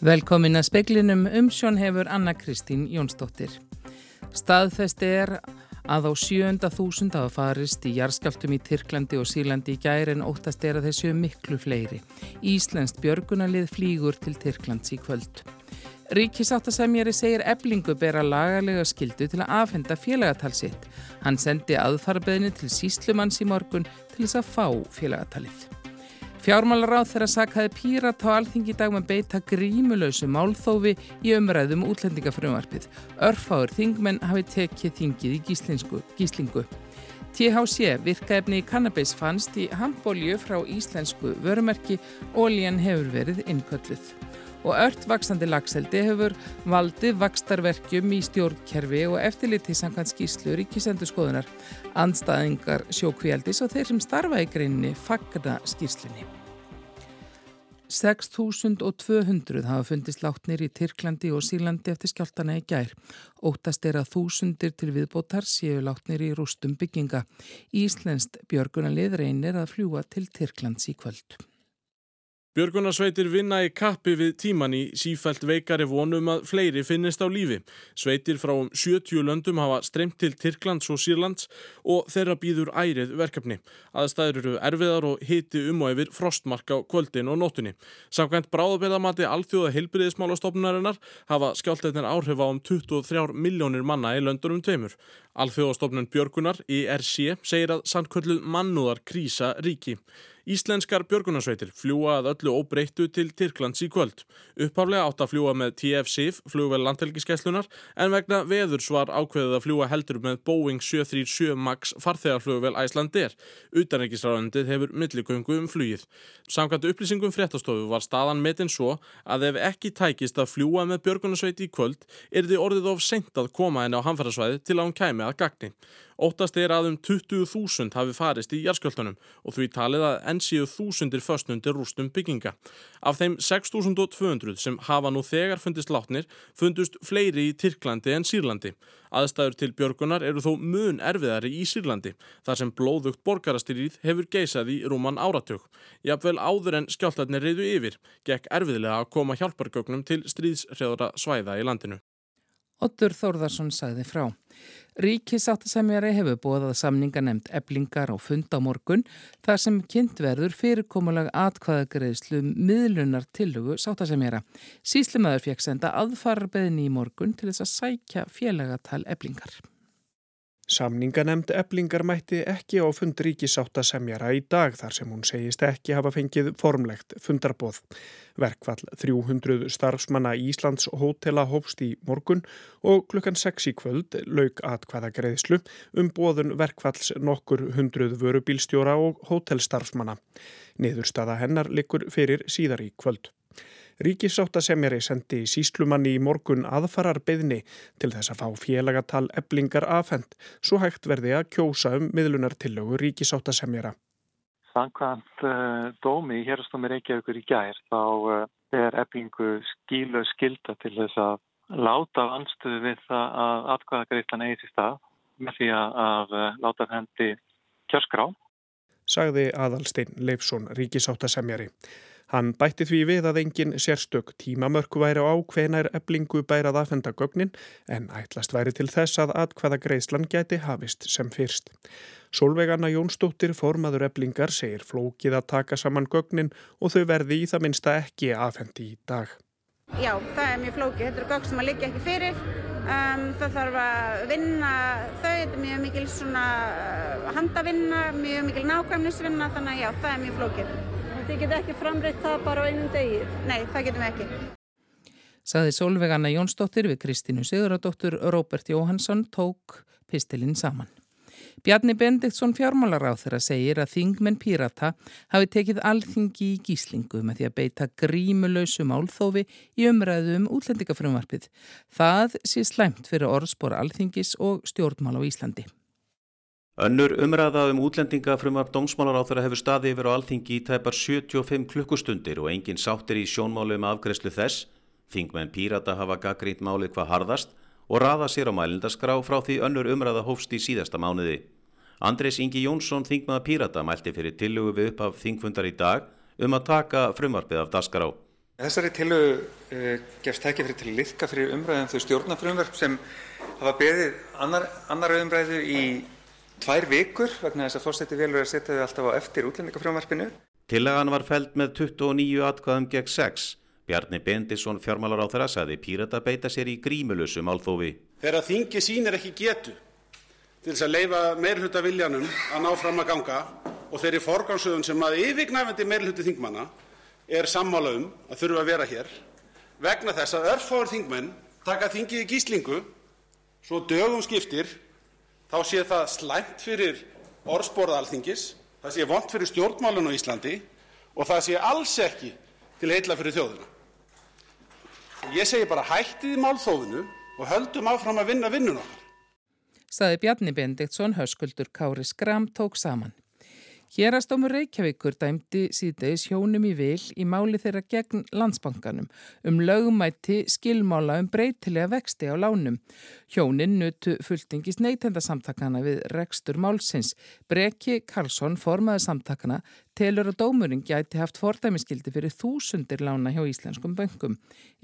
Velkomin að speklinum umsjón hefur Anna Kristín Jónsdóttir. Staðfesti er að á sjönda þúsund hafa farist í jarðskjáltum í Tyrklandi og Sýrlandi í gæri en óttast er að þessu miklu fleiri. Íslenskt björgunalið flýgur til Tyrklands í kvöld. Ríkisáttasemjari segir eblingu bera lagalega skildu til að afhenda félagatalsitt. Hann sendi aðfarbeðinu til síslumanns í morgun til þess að fá félagatalið. Fjármálaráð þeirra sakhaði pírat á alþingi dag með beita grímulösu málþófi í umræðum um útlendingafröðumarpið. Örfáður þingmenn hafi tekið þingið í gíslingu. THC virkaefni í kannabis fannst í handbólju frá íslensku vörumerki oljan hefur verið innkölluð og ört vaksandi lagseldi hefur valdið vakstarverkjum í stjórnkerfi og eftirliti samkvæmt skýrslur í kísendu skoðunar, andstaðingar sjókvíaldis og þeir sem starfa í greinni fagna skýrslunni. 6.200 hafa fundist látnir í Tyrklandi og Sýlandi eftir skjáltana í gær. Óttast er að þúsundir til viðbótar séu látnir í rústum bygginga. Íslenskt björgunalið reynir að fljúa til Tyrklands í kvöld. Björgunarsveitir vinna í kappi við tíman í sífælt veikari vonum að fleiri finnist á lífi. Sveitir frá um 70 löndum hafa streymt til Tyrklands og Sýrlands og þeirra býður ærið verkefni. Aðstæður eru erfiðar og hiti um og yfir frostmark á kvöldin og nótunni. Samkvæmt bráðabæðamati alþjóða heilbriðismálastofnunarinnar hafa skjálteitnir áhrif á um 23 miljónir manna í löndunum tveimur. Alþjóðastofnun Björgunar, IRC, segir að sannkvöldu mannúðar krísa ríki. Íslenskar björgunarsveitir fljúa að öllu óbreyttu til Tyrklands í kvöld. Upphaflega átt að fljúa með TF-SIF, flugvel landhelgiskeslunar, en vegna veður svar ákveðið að fljúa heldur með Boeing 737 MAX farþegarflugvel Æslandir. Utanreikisráðundið hefur milliköngu um flugið. Samkvæmt upplýsingum fréttastofu var staðan metinn svo að ef ekki tækist að fljúa með björgunarsveiti í kvöld er þið orðið of sent að koma henni á hamfærasvæði til að hún kæmi að gagni. Óttast er að um 20.000 hafi farist í jarðskjöldanum og því talið að enn síu þúsundir föstnundir rústum bygginga. Af þeim 6.200 sem hafa nú þegar fundist látnir fundust fleiri í Tyrklandi en Sýrlandi. Aðstæður til björgunar eru þó mun erfiðari í Sýrlandi þar sem blóðugt borgarastyrýð hefur geisað í rúman áratug. Jafnvel áður en skjáltarnir reyðu yfir, gekk erfiðlega að koma hjálpargögnum til stríðshrjáðra svæða í landinu. Ottur Þórðarsson sagði frá. Ríkisáttasemjari hefur bóðað samninga nefnd eblingar á fund á morgun þar sem kynnt verður fyrirkomulag atkvaðagreðslu miðlunar tillugu sáttasemjara. Síslimaður fekk senda aðfarbeðni í morgun til þess að sækja félagatal eblingar. Samninganemnd eblingar mætti ekki á fund ríkisátta semjara í dag þar sem hún segist ekki hafa fengið formlegt fundarboð. Verkvall 300 starfsmanna Íslands hótela hófst í morgun og klukkan 6 í kvöld lauk atkvaða greiðslu um bóðun verkvalls nokkur hundruð vörubílstjóra og hótelstarfsmanna. Niðurstaða hennar likur fyrir síðar í kvöld. Ríkisáttasemjari sendi síslumanni í morgun aðfarar beðni til þess að fá félagatal eblingar afhend, svo hægt verði að kjósa um miðlunartillögu ríkisáttasemjara. Sankvæmt uh, dómi í hérastómi Reykjavíkur í gær þá uh, er eblingu skílu skilda til þess að láta anstöðu við það að atkvæðagreiflan eigi til stað með því að uh, láta hendi kjörskrá. Sagði aðalstein Leifsson ríkisáttasemjari. Hann bætti því við að engin sérstök tímamörk væri á hvenar eblingu bærað aðfenda gögnin en ætlast væri til þess að atkvaða greiðslan geti hafist sem fyrst. Solveigana Jónsdóttir formaður eblingar segir flókið að taka saman gögnin og þau verði í það minsta ekki aðfendi í dag. Já, það er mjög flókið. Þetta eru gögn sem að liggja ekki fyrir. Um, það þarf að vinna þau, þetta er mjög mikil svona handavinna, mjög mikil nákvæmnisvinna, þannig að já, það er mjög flókið. Þið getur ekki framreitt það bara á einum degi? Nei, það getum við ekki. Saði Solveig-Anna Jónsdóttir við Kristínu Siguradóttur Róbert Jóhansson tók pistilinn saman. Bjarni Bendiktsson fjármálaráð þeirra segir að þingmenn Pírata hafi tekið alþingi í gíslingu með því að beita grímulausu málþófi í umræðu um útlendingafrumvarpið. Það sé slæmt fyrir orðspor alþingis og stjórnmál á Íslandi. Önnur umræða um útlendinga frumar dómsmálaráþara hefur staði yfir á alþingi í tæpar 75 klukkustundir og engin sáttir í sjónmálu um afgreðslu þess. Þingmenn Pírata hafa gaggrínt málið hvað harðast og raða sér á mælindaskrá frá því önnur umræða hófst í síðasta mánuði. Andres Ingi Jónsson, þingmaða Pírata, mælti fyrir tillugu við upp af þingfundar í dag um að taka frumarpið af daskará. Þessari tilu uh, gefst ekki fyrir til liðka fyrir umræðum þau stjórnafrumverf sem hafa beðið annar, annar umræðu í tvær vikur vegna þess að fórstætti velur að setja þau alltaf á eftir útlendingafrumverfinu. Tillagan var fælt með 29 atkvæðum gegn 6. Bjarni Bendisson fjármálar á þeirra saði Pírata beita sér í grímulusu málþófi. Þegar þingi sínir ekki getu til þess að leifa meirhluta viljanum að ná fram að ganga og þeirri forgámsöðun sem að yfirgnæfandi meirhluti þingmanna er sammála um að þurfa að vera hér vegna þess að örfáður þingmenn taka þingið í gíslingu svo dögum skiptir þá sé það slæmt fyrir orðsporða alþingis, það sé vond fyrir stjórnmálun á Íslandi og það sé alls ekki til heilla fyrir þjóðuna. Ég segi bara hættið í málþófinu og höldum áfram að vinna vinnun okkar. Saði Bjarni Bendiktsson, höskuldur Kári Skram tók saman. Hérastómur Reykjavíkur dæmdi síðdeis hjónum í vil í máli þeirra gegn landsbankanum um lögumætti skilmála um breytilega vexti á lánum. Hjónin nutu fulltingis neytendasamtakana við rekstur málsins. Breki Karlsson, formaði samtakana, telur að dómurinn gæti haft fordæmiskildi fyrir þúsundir lána hjá íslenskum böngum.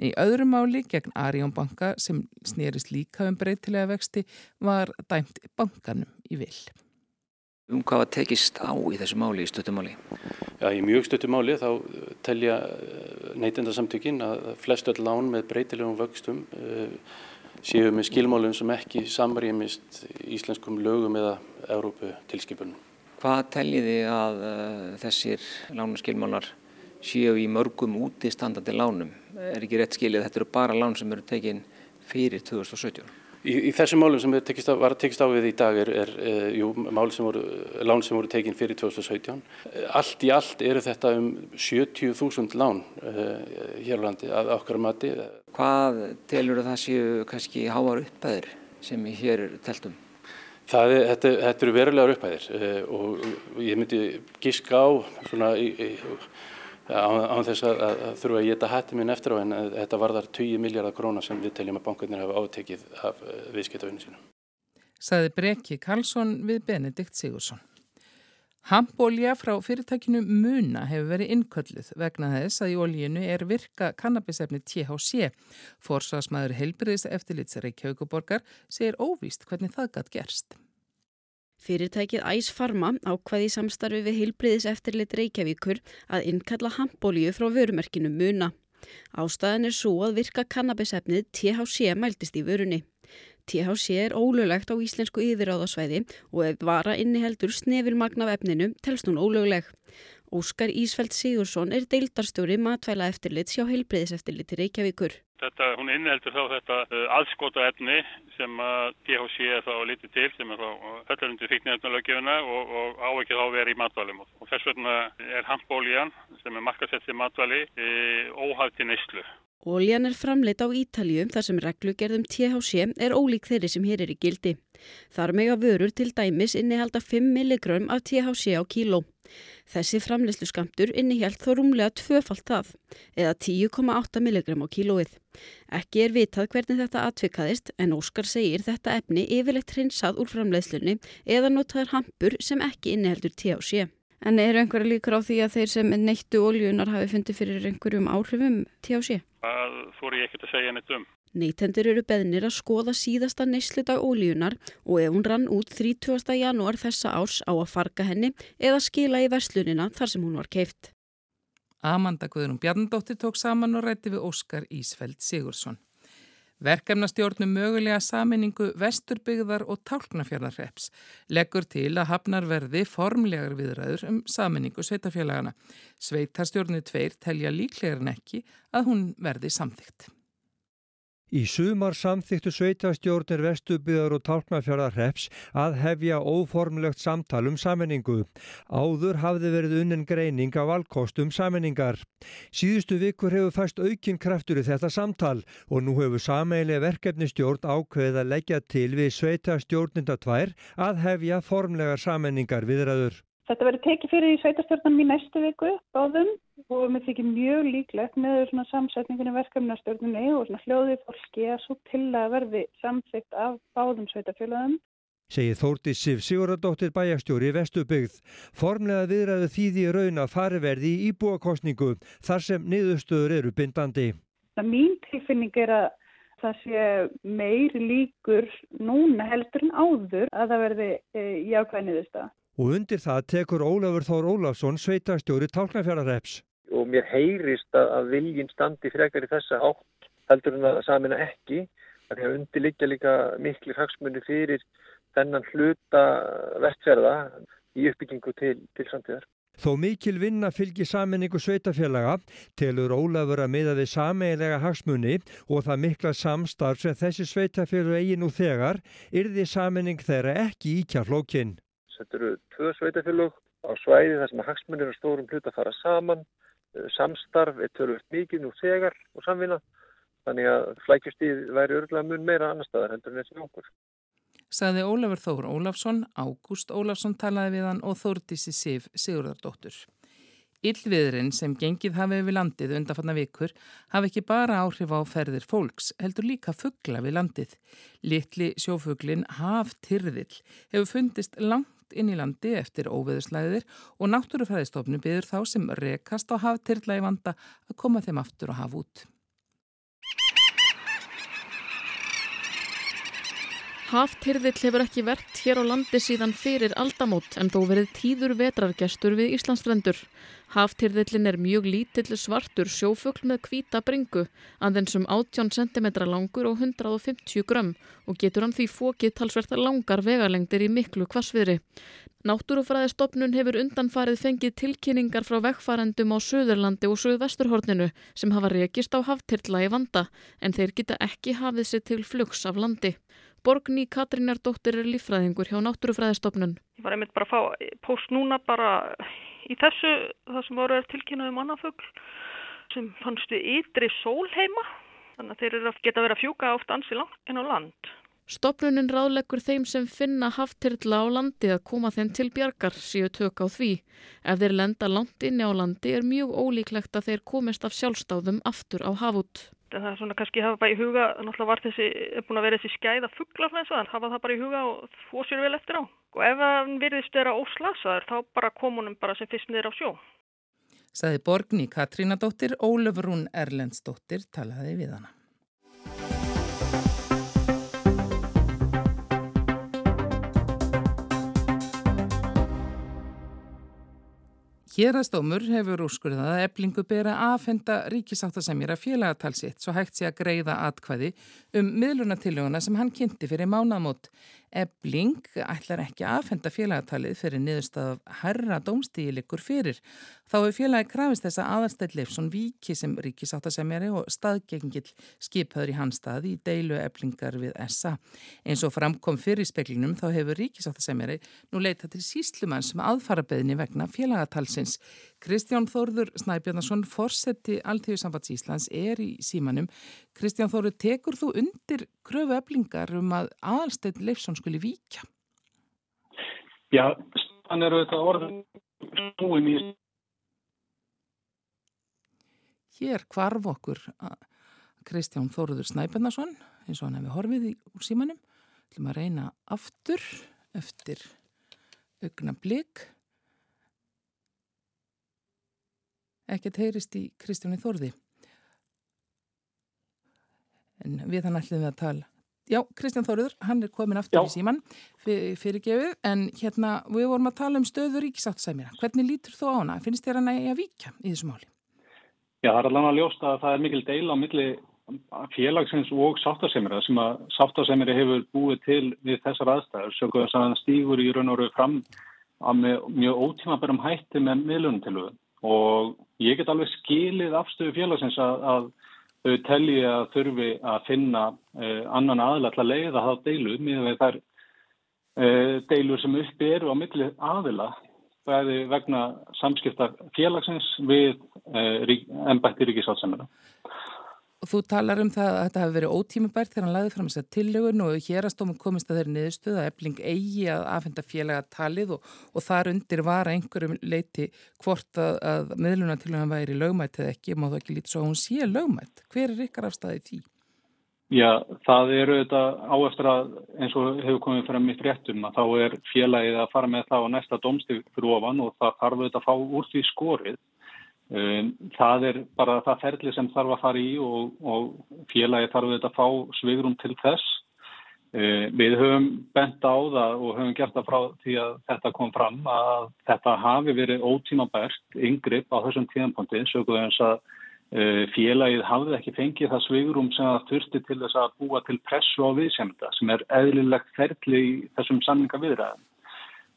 Í öðru máli gegn Arjón banka sem snýrist líka um breytilega vexti var dæmt bankanum í vil. Um hvað var tekist á í þessu máli, í stöttumáli? Já, í mjög stöttumáli þá telja eh, neytendarsamtökin að flest öll lán með breytilegum vöxtum uh, séu með skilmálum sem ekki samrýmist íslenskum lögum eða Európu tilskipunum. Hvað teljiði að uh, þessir lánaskilmálar séu í mörgum útistandandi lánum? Er ekki rétt skilið að þetta eru bara lán sem eru tekin fyrir 2017? Í, í þessum málum sem tekist á, var tekist á við í dag er, er uh, jú, mál sem voru, lán sem voru tekin fyrir 2017. Allt í allt eru þetta um 70.000 lán uh, hér á landi að okkar mati. Hvað telur það séu kannski háar uppæðir sem hér teltum? Það, þetta, þetta eru verulegar uppæðir uh, og ég myndi gíska á svona í, í án þess að, að, að þurfa að geta hætti minn eftir á en þetta varðar 20 miljardar króna sem við teljum að bankarnir hafa átekið af uh, viðskiptauninu sínum. Saði Breki Karlsson við Benedikt Sigursson. Hampolja frá fyrirtækinu Muna hefur verið innkölluð vegna þess að í ólíinu er virka kannabisefni THC. Forsvarsmaður heilbriðis eftirlits Reykjavíkuborgar segir óvíst hvernig það gætt gerst. Fyrirtækið Æs Pharma ákvaði samstarfi við heilbriðis eftirlit Reykjavíkur að innkalla hampolíu frá vörumerkinu Muna. Ástæðan er svo að virka kannabisefnið THC mæltist í vörunni. THC er ólöglegt á íslensku yfiráðasvæði og ef vara inniheldur snefilmagn af efninu telst hún ólögleg. Óskar Ísfeld Sigursson er deildarstjóri matvæla eftirlit sjá heilbriðis eftirlit í Reykjavíkur. Þetta, hún innheldur þá þetta uh, aðskota efni sem að DHC er þá litið til sem er þá öllar undir fíkniröndunarlögjöfuna og, og á ekki þá verið í matvælum og þess vegna er hampolían sem er markasettið matvæli e, óhæfti neyslu. Óljan er framleitt á Ítaljum þar sem reglugerðum THC er ólík þeirri sem hér er í gildi. Þar mega vörur til dæmis innihalda 5 mg af THC á kíló. Þessi framleyslu skamtur innihjalt þó rúmlega tvöfalt það, eða 10,8 mg á kílóið. Ekki er vitað hvernig þetta atvikaðist en Óskar segir þetta efni yfirlegt hreinsað úr framleyslunni eða notaður hampur sem ekki inniheldur THC. En eru einhverja líkur á því að þeir sem neittu óljunar hafi fundið fyrir einhverjum áhrifum THC? Það fór ég ekkert að segja neitt um. Neytendur eru beðnir að skoða síðasta neysludag ólíunar og ef hún rann út 30. janúar þessa árs á að farga henni eða skila í verslunina þar sem hún var keift. Amanda Guðrún Bjarnadóttir tók saman og rætti við Óskar Ísfeld Sigursson. Verkefnastjórnum mögulega saminningu Vesturbyggðar og Tálknafjörðarreps leggur til að hafnar verði formlegar viðræður um saminningu sveitafélagana. Sveitarstjórnu tveir telja líklegar en ekki að hún verði samþygt. Í sumar samþyktu sveitastjórnir Vestubyðar og Tálknafjörðar hreps að hefja óformlegt samtal um saminningu. Áður hafði verið unnin greining af valkostum saminningar. Síðustu vikur hefur fæst aukinn kraftur í þetta samtal og nú hefur sameileg verkefnistjórn ákveðið að leggja til við sveitastjórninda tvær að hefja formlegar saminningar viðræður. Þetta verður tekið fyrir í sveitastjórnum í næstu viku báðum og mér þykir mjög líklegt með svona samsetningunni verkefnastjórnunni og svona hljóðið fólki að svo til að verði samþygt af báðum sveitafélagum. segir Þórti Sif Sigurðardóttir bæjastjóri Vestubyggð. Formlega viðræðu þýði raun að fariverði í íbúakostningu þar sem niðurstöður eru bindandi. Mín tilfinning er að það sé meir líkur núna heldur en áður að það verði e, jákvæð niðurstaða. Og undir það tekur Ólafur Þór Ólafsson sveitastjóri Tálknafjarareps. Og mér heyrist að viljin standi frekar í þessa átt heldur en að samina ekki. Það er að undirliggja líka miklu hagsmunni fyrir þennan hluta vestferða í uppbyggingu til, til samtíðar. Þó mikil vinna fylgir saminningu sveitafélaga telur Ólafur að miða við sameiginlega hagsmunni og það mikla samstarf sem þessi sveitafélag eigi nú þegar yrði saminning þeirra ekki íkja flókin. Þetta eru tvö sveitafélag á svæði þar sem hagsmunir og stórum hlut að fara saman, samstarf er törfust mikið nú þegar og samvinna þannig að flækjustíð væri örgulega mun meira annar staðar hendur en þessi okkur saði Ólafur Þór Ólafsson, Ágúst Ólafsson talaði við hann og Þórdísi Sif Sigurðardóttur. Yllviðurinn sem gengið hafi við landið undanfanna vikur hafi ekki bara áhrif á ferðir fólks, heldur líka fuggla við landið. Littli sjófuglin Haftyrðill hefur fundist langt inn í landi eftir óveðurslæðir og náttúrufræðistofnu byður þá sem rekast á Haftyrðla í vanda að koma þeim aftur og hafa út. Haftyrðill hefur ekki verðt hér á landi síðan fyrir aldamót en þó verið tíður vetrargestur við Íslandsstrendur. Haftyrðillin er mjög lítill svartur sjófugl með kvíta bringu, aðeins um 18 cm langur og 150 grömm og getur hann því fókið talsvert langar vegalengdir í miklu kvassviðri. Náttúrufræðistofnun hefur undanfarið fengið tilkynningar frá vegfarendum á Suðurlandi og Suðvesturhorninu sem hafa rekist á haftyrla í vanda en þeir geta ekki hafið sér til flugs af landi. Borgný Katrinardóttir er lífræðingur hjá Náttúrufræðistofnun. Ég var einmitt bara að fá post núna bara í þessu, það sem voru tilkynnaði um mannafögl sem fannst við ytri sólheima. Þannig að þeir geta verið að fjúka oft ansi langt inn á land. Stopnunin ráðleggur þeim sem finna haftyrla á landi að koma þeim til bjargar síu tök á því. Ef þeir lenda langt inni á landi er mjög ólíklegt að þeir komist af sjálfstáðum aftur á hafút það er svona kannski hafa bara í huga náttúrulega var þessi, er búin að vera þessi skæða fugglaflensa, en hafa það bara í huga og þvó sér vel eftir á. Og ef það virðist vera óslasaður, þá bara komunum bara sem fyrst niður á sjó. Saði Borgni Katrínadóttir, Ólöfrún Erlendsdóttir talaði við hana. Hérastómur hefur úrskurðað að eblingu bera aðfenda ríkisáttasemjara félagatalsitt svo hægt sé að greiða atkvæði um miðlunatillöguna sem hann kynnti fyrir mánamót. Ebling ætlar ekki aðfenda félagatalið fyrir niðurstað herra dómstíðilikur fyrir. Þá hefur félagi krafist þess að aðalstætt Leifsson viki sem ríkisáttasemjari og staðgengill skipaður í hans stað í deilu eblingar við SA. Eins og framkom fyrir speklinum þá hefur ríkisáttasemjari nú leita til síslumann sem aðfarabeðni vegna félagatalsins. Kristján Þórður Snæbjörnarsson, forseti Altíðusambands Íslands, er í símanum. Kristján Þórður, tekur þú undir kröfu eblingar um að aðalstætt Leifsson skuli víkja? Já, hann er auðvitað orðin snúin í Hér kvarf okkur Kristján Þóruður Snæpennarsson eins og hann hefði horfið í, úr símanum Þú að reyna aftur eftir augna blik Ekkert heyrist í Kristjáni Þóruði en við hann ætlum við að tala Já, Kristján Þóruður, hann er komin aftur Já. í síman fyr, fyrirgefið, en hérna við vorum að tala um stöður ríkisáttsæmina. Hvernig lítur þú á hana? Finnst þér hann að víkja í þessu máli? Já, það er alveg að ljósta að það er mikil deila á milli félagsins og sáttasemira sem að sáttasemiri hefur búið til við þessar aðstæður. Sjöku þess að hann stýgur í raun og raun fram að með mjög ótímaberum hætti með miðlunum til þau og ég get alveg skilið afstöðu félagsins að, að þau telji að þurfi að finna uh, annan aðla til að leiða það deilu með þær uh, deilur sem uppi eru á milli aðila bæði vegna samskiptar félagsins við uh, ennbætti ríkisátsemina. Og þú talar um það að þetta hafi verið ótímabært þegar hann laði fram þess að tillögun og hérastómum komist að þeirri niðurstuð að ebling eigi að aðfenda félaga talið og, og þar undir var einhverjum leiti hvort að, að miðluna til hann væri lögmætt eða ekki, má það ekki lítið svo að hún sé lögmætt. Hver er ykkar afstæðið því? Já, það eru þetta áeftur að eins og hefur komið frem í fréttum að þá er félagið að fara með það á næsta domstíð fyrir ofan og það þarf þetta að fá úr því skorið. Um, það er bara það ferli sem þarf að fara í og, og félagið þarf þetta að fá svigrum til þess. Uh, við höfum bent á það og höfum gert það frá því að þetta kom fram að þetta hafi verið ótímabært yngripp á þessum tíðanpondi, sökuðu eins að Eh, félagið hafði ekki fengið það svigurum sem það þurfti til þess að búa til pressu á viðsemda sem er eðlilegt ferli í þessum samninga viðræðum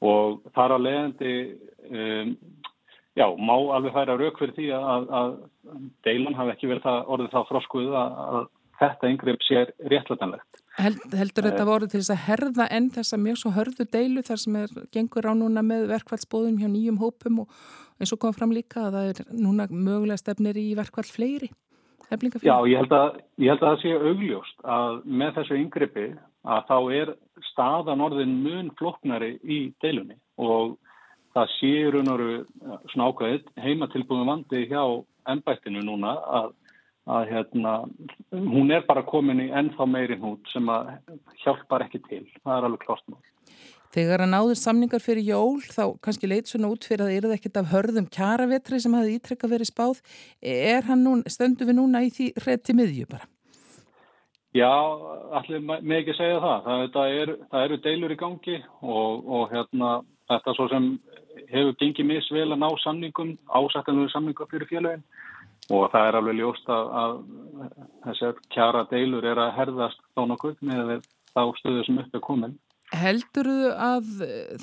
og þar að leiðandi um, já, má alveg færa rauk fyrir því að, að deilan hafi ekki verið það orðið þá froskuð að, að þetta yngrepp sér réttlætanlegt. Held, heldur þetta voru til þess að herða enn þess að mjög svo hörðu deilu þar sem er gengur á núna með verkvælsbóðum hjá nýjum hópum og eins og kom fram líka að það er núna mögulega stefnir í verkvæl fleiri Já, ég held, að, ég held að það sé augljóst að með þessu yngripi að þá er staðan orðin mun floknari í deilunni og það sé raun og raun svona ákveðið heimatilbúðum vandi hjá ennbættinu núna að að hérna, hún er bara komin í ennþá meiri hnút sem að hjálpar ekki til. Það er alveg klostnum. Þegar að náður samningar fyrir jól þá kannski leit svona út fyrir að það eru ekkert af hörðum kjaravetri sem hafi ítrekka verið spáð. Er hann nú, stöndu við núna í því hretti miðju bara? Já, allir með ekki segja það. Það, það, er, það eru deilur í gangi og, og hérna, þetta svo sem hefur gengið misvel að ná samningum, ásættanlega samningum fyrir félagin og það er alveg ljóst að, að þessar kjara deilur er að herðast þá nokkuð með þá stöðu sem upp er komin. Heldur þú að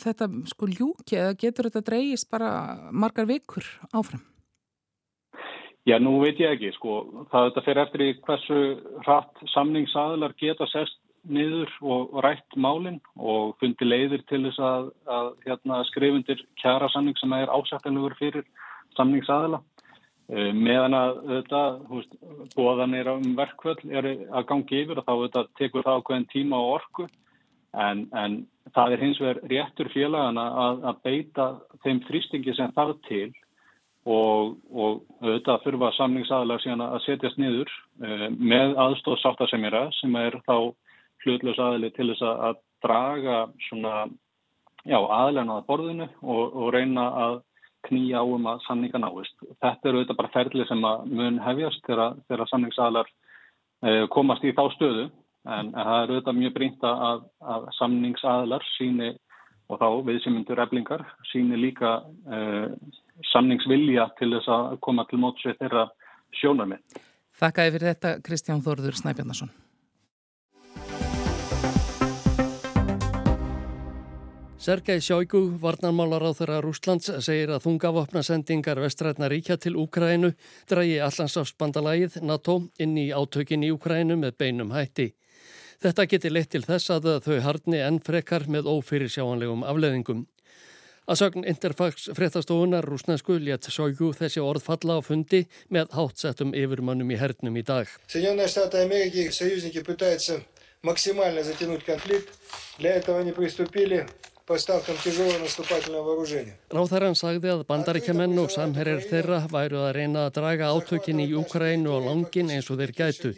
þetta sko ljúki eða getur þetta dreyist bara margar vikur áfram? Já, nú veit ég ekki, sko. Það þetta fer eftir í hversu hratt samningsaðlar geta sest niður og rætt málinn og fundi leiðir til þess að, að hérna, skrifundir kjara samning sem er ásættanlegur fyrir samningsaðla. Eh, meðan að þetta, bóðanir um verkvöld er að gangi yfir og þá þetta, tekur það ákveðin tíma og orku en, en það er hins vegar réttur félagana að, að beita þeim þrýstingi sem þarf til og, og þetta þurfa samningsaðalega síðan að setjast niður uh, með aðstóð sáttasemjara sem er þá hlutlaus aðli til þess að draga svona, já, aðlenaða borðinu og, og reyna að knýja á um að samninga náist. Þetta eru auðvitað bara ferli sem að mun hefjast þegar samningsalar eh, komast í þá stöðu en, það eru auðvitað mjög brínt að, að samningsalar síni og þá við sem myndur eblingar síni líka eh, samningsvilja til þess að koma til mótsvið þeirra sjónarmið. Þakka yfir þetta Kristján Þorður Snæbjarnason. Sergei Sjóigu, varnarmálar á þeirra Rúslands, segir að þungavopnasendingar vestrætna ríkja til Úkrænu dragi allansafsbandalægið NATO inn í átökin í Úkrænu með beinum hætti. Þetta geti leitt til þess að þau harni enn frekar með ófyrir sjáanlegum afleðingum. Að sagn Interfax fréttastofunar rúsnansku létt Sjóigu þessi orð falla á fundi með hátsettum yfirmannum í hernum í dag. Соединенные Штаты Америки, союзники пытаются максимально затянуть конфликт. Для этого они приступили Ráþæran sagði að bandaríkjaman og samherjar þeirra væru að reyna að draga átökin í Úkrænu og langin eins og þeir gætu.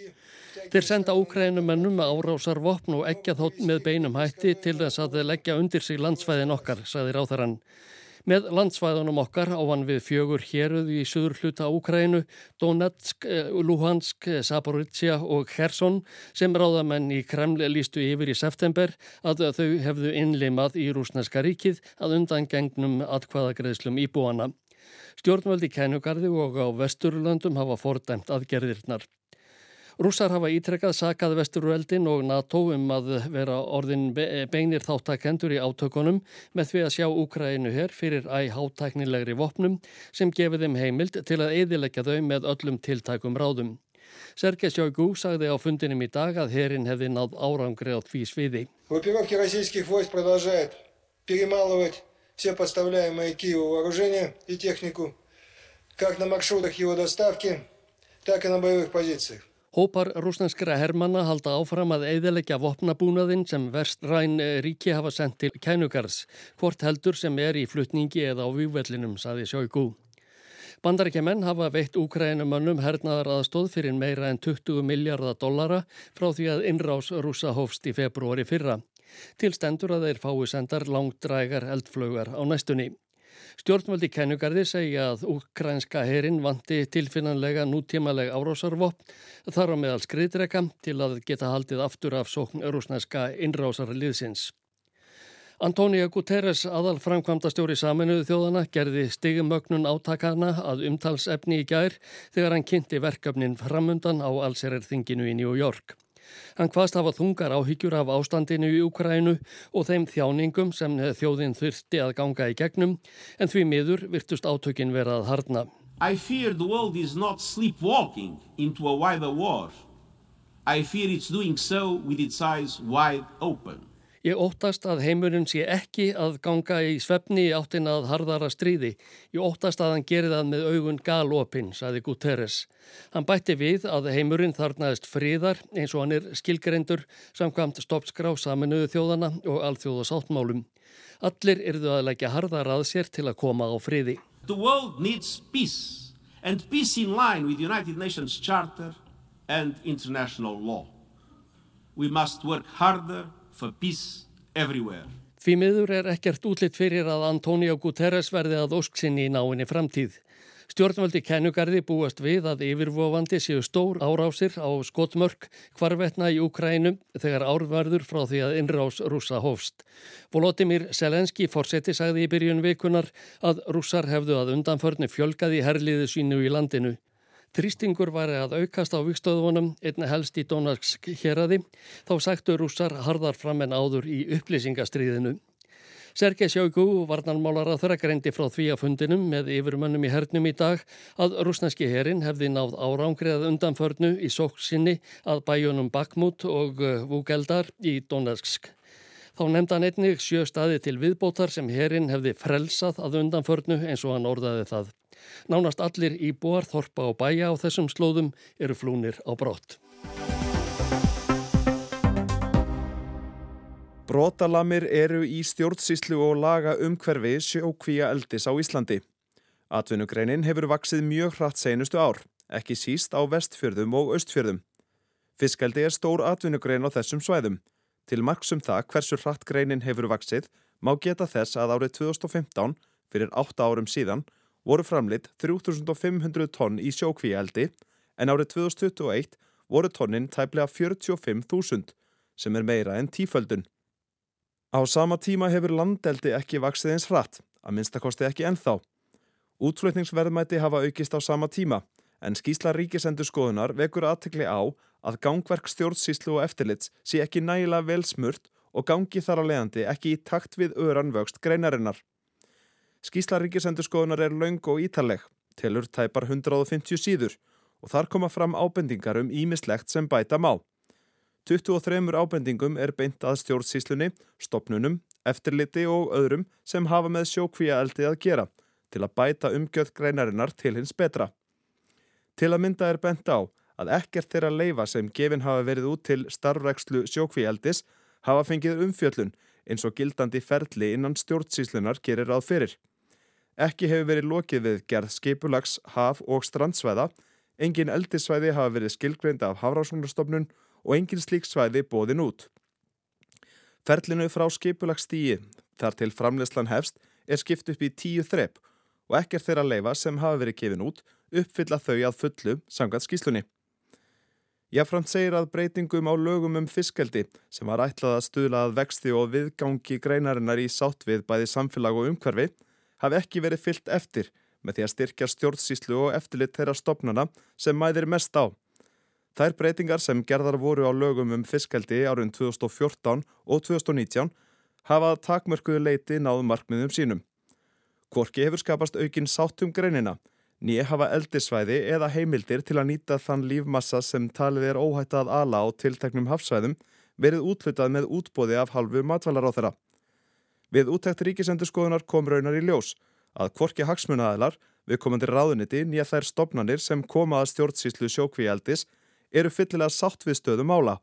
Þeir senda Úkrænumennum árásar vopn og ekja þótt með beinum hætti til þess að þeir leggja undir sig landsfæðin okkar, sagði Ráþæran. Með landsvæðunum okkar á hann við fjögur héruð í söður hluta Úkrænu, Donetsk, eh, Luhansk, Zaporizhia og Kherson sem ráðamenn í Kreml lístu yfir í september að þau hefðu innlimað í rúsneska ríkið að undan gengnum atkvaðagreðslum íbúana. Stjórnvöldi kænugarði og á Vesturlöndum hafa fordæmt aðgerðirnar. Rússar hafa ítrekkað sakað Vesturveldin og NATO um að vera orðin beinir þáttakendur í átökunum með því að sjá Úkrænu hér fyrir æg hátæknilegri vopnum sem gefið þeim heimild til að eðilegja þau með öllum tiltækum ráðum. Sergei Sjóigú sagði á fundinum í dag að herin hefði náð árangri á því sviði. Группировки российских войск продолжают перемалывать все подставляемые Киеву вооружения и технику, как на маршрутах его доставки, так и на боевых позициях. Hópar rúsnenskra hermanna halda áfram að eiðilegja vopnabúnaðinn sem vestræn ríki hafa sendt til kænugars, hvort heldur sem er í flutningi eða á vývellinum, saði Sjóigú. Bandaríkjaman hafa veitt Úkrænumannum hernaðar aðstóð fyrir meira en 20 miljardar dollara frá því að innrás rúsa hófst í februari fyrra. Tilstendur að þeir fái sendar langdrægar eldflögar á næstunni. Stjórnvaldi kennugarði segja að ukrænska herin vanti tilfinnanlega nútímaleg árásarvopn þar á meðal skriðdreka til að geta haldið aftur af sókn rúsnæska innrásarliðsins. Antónia Guterres, aðal framkvæmda stjóri saminuðu þjóðana, gerði stigumögnun átakana að umtalsefni í gær þegar hann kynnti verkefnin framundan á allserðinginu í New York. Hann hvaðst hafa þungar áhyggjur af ástandinu í Ukrænu og þeim þjáningum sem þjóðin þurfti að ganga í gegnum, en því miður virtust átökin vera að harna. I fear the world is not sleepwalking into a wider war. I fear it's doing so with its eyes wide open. Ég óttast að heimurinn sé ekki að ganga í svefni í áttin að harðara stríði. Ég óttast að hann gerir það með augun galopin, saði Guterres. Hann bætti við að heimurinn þarnaðist fríðar eins og hann er skilgrendur samkvæmt stoppskrá saminuðu þjóðana og alþjóðasáttmálum. Allir yrðu að leggja harðar að sér til að koma á fríði. The world needs peace and peace in line with United Nations Charter and international law. We must work harder for peace everywhere. Því miður er ekkert útlitt fyrir að Antonio Guterres verði að ósksinni í náinni framtíð. Stjórnvöldi kennugarði búast við að yfirvofandi séu stór árásir á skotmörk hvarvetna í Ukrænum þegar árvarður frá því að innrás rúsa hófst. Volodymyr Selenski fórseti sagði í byrjun vikunar að rússar hefðu að undanförni fjölgaði herliðu sínu í landinu. Þrýstingur var að aukast á vikstöðunum einna helst í Donarsk héradi þá sagtu rússar harðar fram en áður í upplýsingastriðinu. Sergei Sjóku, varnarmálar að þeirra greindi frá því að fundinum með yfirmönnum í hernum í dag að rúsneski herin hefði náð árangriðað undanförnu í sóksinni að bæjunum Bakmút og uh, Vugeldar í Donarsk. Þá nefnda hann einnig sjö staði til viðbótar sem herin hefði frelsað að undanförnu eins og hann orðaði það. Nánast allir íbúar, þorpa og bæja á þessum slóðum eru flúnir á brott. Brotalamir eru í stjórnsíslu og laga umhverfi sjókvíja eldis á Íslandi. Atvinnugreinin hefur vaksið mjög hratt seinustu ár, ekki síst á vestfjörðum og östfjörðum. Fiskaldi er stór atvinnugrein á þessum svæðum. Til marksum það hversu hratt greinin hefur vaksið má geta þess að árið 2015, fyrir 8 árum síðan, voru framleitt 3500 tonn í sjókvíaldi en árið 2021 voru tonnin tæplega 45.000 sem er meira en tíföldun. Á sama tíma hefur landeldi ekki vaksið eins hratt, að minnstakosti ekki ennþá. Útflutningsverðmæti hafa aukist á sama tíma en skýsla ríkisendur skoðunar vekur aðtekli á að gangverk stjórnsíslu og eftirlits sé ekki nægilega vel smurt og gangi þar á leiðandi ekki í takt við öran vöxt greinarinnar. Skísla ríkisendurskoðunar er laung og ítaleg, telur tæpar 150 síður og þar koma fram ábendingar um ímislegt sem bæta má. 23 ábendingum er beint að stjórnsíslunni, stopnunum, eftirliti og öðrum sem hafa með sjókvíaeldi að gera til að bæta umgjöð greinarinnar til hins betra. Til að mynda er bent á að ekkert þeirra leifa sem gefin hafa verið út til starfrækslu sjókvíaeldis hafa fengið umfjöllun eins og gildandi ferli innan stjórnsíslunar gerir ráð fyrir. Ekki hefur verið lokið við gerð skipulags, haf og strandsvæða, engin eldisvæði hafa verið skilgreind af Hafrásónarstofnun og engin slík svæði bóðin út. Ferlinu frá skipulagstíi þar til framlegslan hefst er skipt upp í tíu þrepp og ekkert þeirra leifa sem hafa verið gefin út uppfylla þau að fullu samkvæmt skíslunni. Jáframt segir að breytingum á lögum um fiskeldi sem var ætlað að stuðla að vexti og viðgangi greinarinnar í sátt við bæði samfélag og umhverfi hafi ekki verið fyllt eftir með því að styrkja stjórnsíslu og eftirlit þeirra stopnana sem mæðir mest á. Þær breytingar sem gerðar voru á lögum um fiskeldi árun 2014 og 2019 hafa takmörkuðu leiti náðu markmiðum sínum. Korki hefur skapast aukinn sáttum greinina Nýja hafa eldisvæði eða heimildir til að nýta þann lífmassa sem talið er óhætt að ala á tilteknum hafsvæðum verið útlutað með útbóði af halvu matvælar á þeirra. Við úttækt ríkisendurskoðunar kom raunar í ljós að kvorki hagsmunaðalar við komandi ráðuniti nýja þær stopnanir sem koma að stjórnsýslu sjókvíaldis eru fyllilega sátt við stöðum ála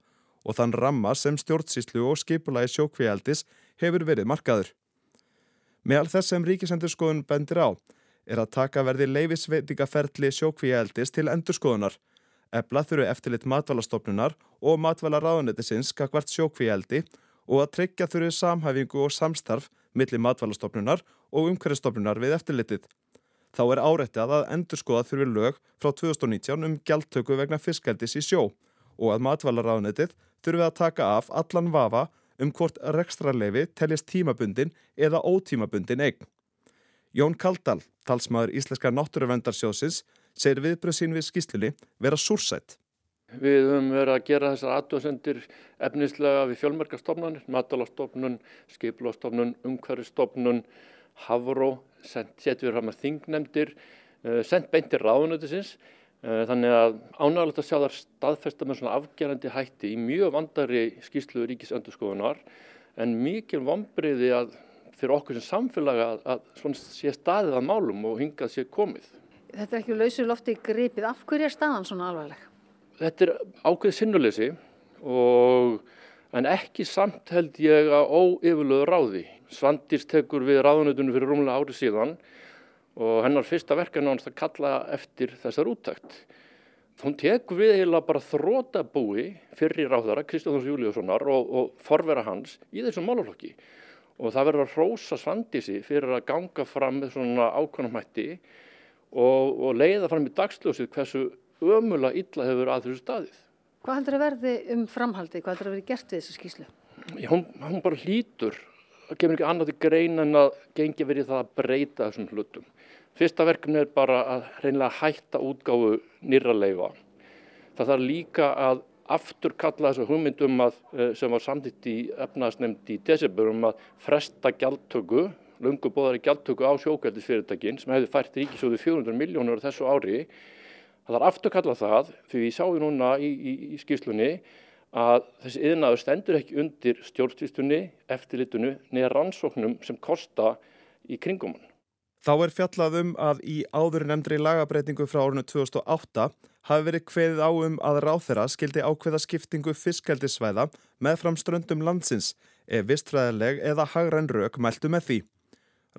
og þann ramma sem stjórnsýslu og skipulagi sjókvíaldis hefur verið markaður. Meðal þess sem ríkisendurskoðun bendir á er að taka verði leifisveitingaferli sjókvíaeldis til endurskoðunar. Ebla þurfu eftirlit matvalastofnunar og matvalarraðunetisins skakvart sjókvíaeldi og að tryggja þurfu samhæfingu og samstarf millir matvalastofnunar og umhverjastofnunar við eftirlitið. Þá er árættið að endurskoða þurfi lög frá 2019 um gjaldtöku vegna fiskeldis í sjó og að matvalarraðunetið þurfi að taka af allan vafa um hvort rekstrarleifi teljast tímabundin eða ótímabundin eign. Jón Kaldal, talsmaður Íslenska náttúruvendarsjóðsins, segir viðbröð sín við skýslunni vera súrsætt. Við höfum verið að gera þessar aðdóðsendir efnislega við fjölmerkastofnunir, matalastofnun, skiplastofnun, umhverfistofnun, Havró, setjum við fram að þingnemdir, eh, sendt beintir ráðunöðisins. Eh, þannig að ánægulegt að sjá þar staðfesta með svona afgerandi hætti í mjög vandari skýslu ríkisendurskoðunar en mikil vombriði að fyrir okkur sem samfélaga að, svona sé staðið að málum og hingað sé komið. Þetta er ekki lausur lofti gripið. Af hverju er staðan svona alvarleg? Þetta er ákveð sinnuleysi og en ekki samt held ég að óyfirluðu ráði. Svandís tekur við ráðunötunum fyrir rúmlega árið síðan og hennar fyrsta verkan ánast að kalla eftir þessar úttækt. Hún tekur við eiginlega bara þrótabúi fyrir ráðara Kristjáns Júliussonar og, og forvera hans í þessum málaflokki og það verður að hrósa Svandísi fyrir að ganga fram með svona ákvæmumætti og, og leiða fram í dagsljósið hversu ömulega illa hefur að þessu staðið. Hvað heldur að verði um framhaldi? Hvað heldur að verði gert við þessu skýslu? Já, hún, hún bara hlýtur. Það kemur ekki annað til grein en að gengi verið það að breyta þessum hlutum. Fyrsta verkefni er bara að reynilega hætta útgáfu nýra leifa. Það þarf líka að afturkalla þessu hugmyndum að, eh, sem var samtitt í efnaðsnefnd í desember um að fresta gjaldtöku, lungu bóðari gjaldtöku á sjókældisfyrirtækin sem hefði fært ríkisjóði 400 miljónur þessu ári. Það þarf afturkalla það því við sáum núna í, í, í skýrslunni að þessi yðnaður stendur ekki undir stjórnstýstunni, eftirlitunu, neða rannsóknum sem kosta í kringum hann. Þá er fjallað um að í áður nefndri lagabreitingu frá árunnu 2008 hafi verið kveðið á um að ráþera skildi ákveða skiptingu fiskaldisvæða með fram ströndum landsins ef vistfræðileg eða hagræn rauk mæltu með því.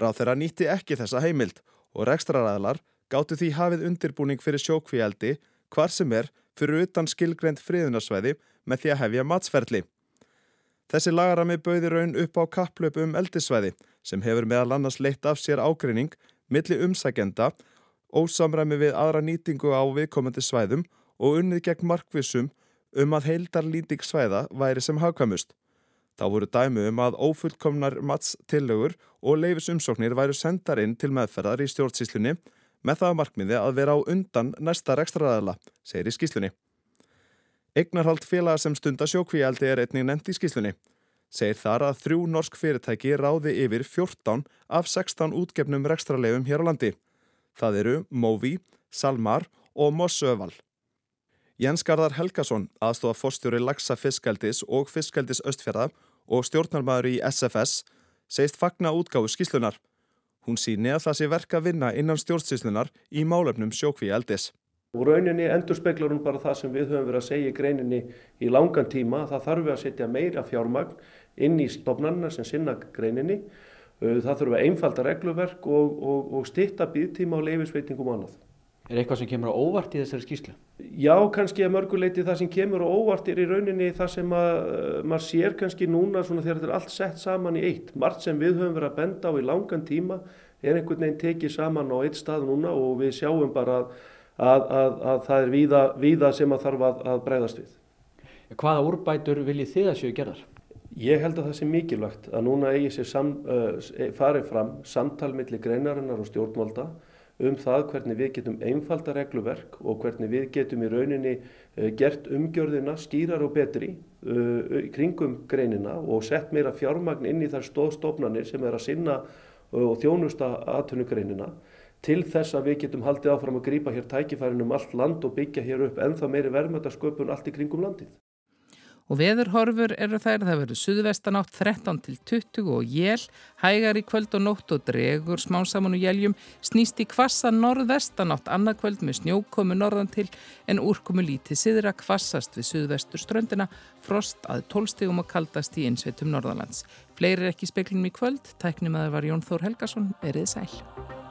Ráþera nýtti ekki þessa heimild og rekstraræðlar gáttu því hafið undirbúning fyrir sjókvíaldi hvar sem er fyrir utan skilgrend friðunarsvæði með því að hefja matsferðli. Þessi lagarami bauði raun upp á kapplöpu um eldisvæði sem hefur meðal annars leitt af sér ágreining milli umsækjenda, ósamræmi við aðra nýtingu á viðkomandi svæðum og unnið gegn markvissum um að heildar lýting svæða væri sem hagkvæmust. Þá voru dæmu um að ófullkomnar matstillögur og leifisumsóknir væru sendar inn til meðferðar í stjórnsíslunni með það markmiði að vera á undan næsta rekstraræðala, segir í skíslunni. Egnarhald félaga sem stunda sjókvíaldi er einnig nefnt í skíslunni. Segir þar að þrjú norsk fyrirtæki ráði yfir 14 af 16 útgefnum rekstrarlegum hér á landi. Það eru Movi, Salmar og Mossöval. Jens Garðar Helgason, aðstofa fórstjóri Laxa Fiskaldis og Fiskaldis Östfjörða og stjórnarmæður í SFS, segist fagna útgáfu skíslunar. Hún síni að það sé verka að vinna innan stjórnsíslunar í málefnum sjókvíaldis. Og rauninni endur speiklar hún bara það sem við höfum verið að segja í greininni í langan tíma. Það þarf við að setja meira fjármagn inn í stofnarna sem sinna greininni. Uh, það þurfum við einfalda regluverk og, og, og stitta býðtíma og leifisveitingum og annað. Er eitthvað sem kemur á óvart í þessari skýslu? Já, kannski að mörguleiti það sem kemur á óvart er í rauninni það sem að, uh, maður sér kannski núna þegar þetta er allt sett saman í eitt. Mart sem við höfum verið að benda á í langan tíma er einhvern veginn tekið saman á eitt stað núna og við sjáum bara að að, að, að það er víða, víða sem að þarf að, að breyðast við. Hvaða úrbætur viljið þið að séu gerðar? Ég held að það sé mikilvægt að núna eigi sér sam, uh, farið fram samtal millir greinarinnar og stjórnvalda um það hvernig við getum einfalda regluverk og hvernig við getum í rauninni uh, gert umgjörðina skýrar og betri uh, kringum greinina og sett meira fjármagn inn í þar stóðstofnanir sem er að sinna og þjónusta aðtunugreinina til þess að við getum haldið áfram að grýpa hér tækifærin um allt land og byggja hér upp ennþá meiri verðmættasköpun allt í kringum landið. Og veðurhorfur eru þær, það verður suðvestanátt 13 til 20 og jél, hægar í kvöld og nótt og dregur smánsamun og jéljum, snýst í kvassa norðvestanátt annað kvöld með snjókomu norðan til en úrkomu lítið siðra kvassast við suðvestur ströndina, frost að tólstegum og kaldast í einsveitum norðalands. Fleiri er ekki speklinum í kvöld, tæknum að það var Jón Þór Helgason, erið sæl.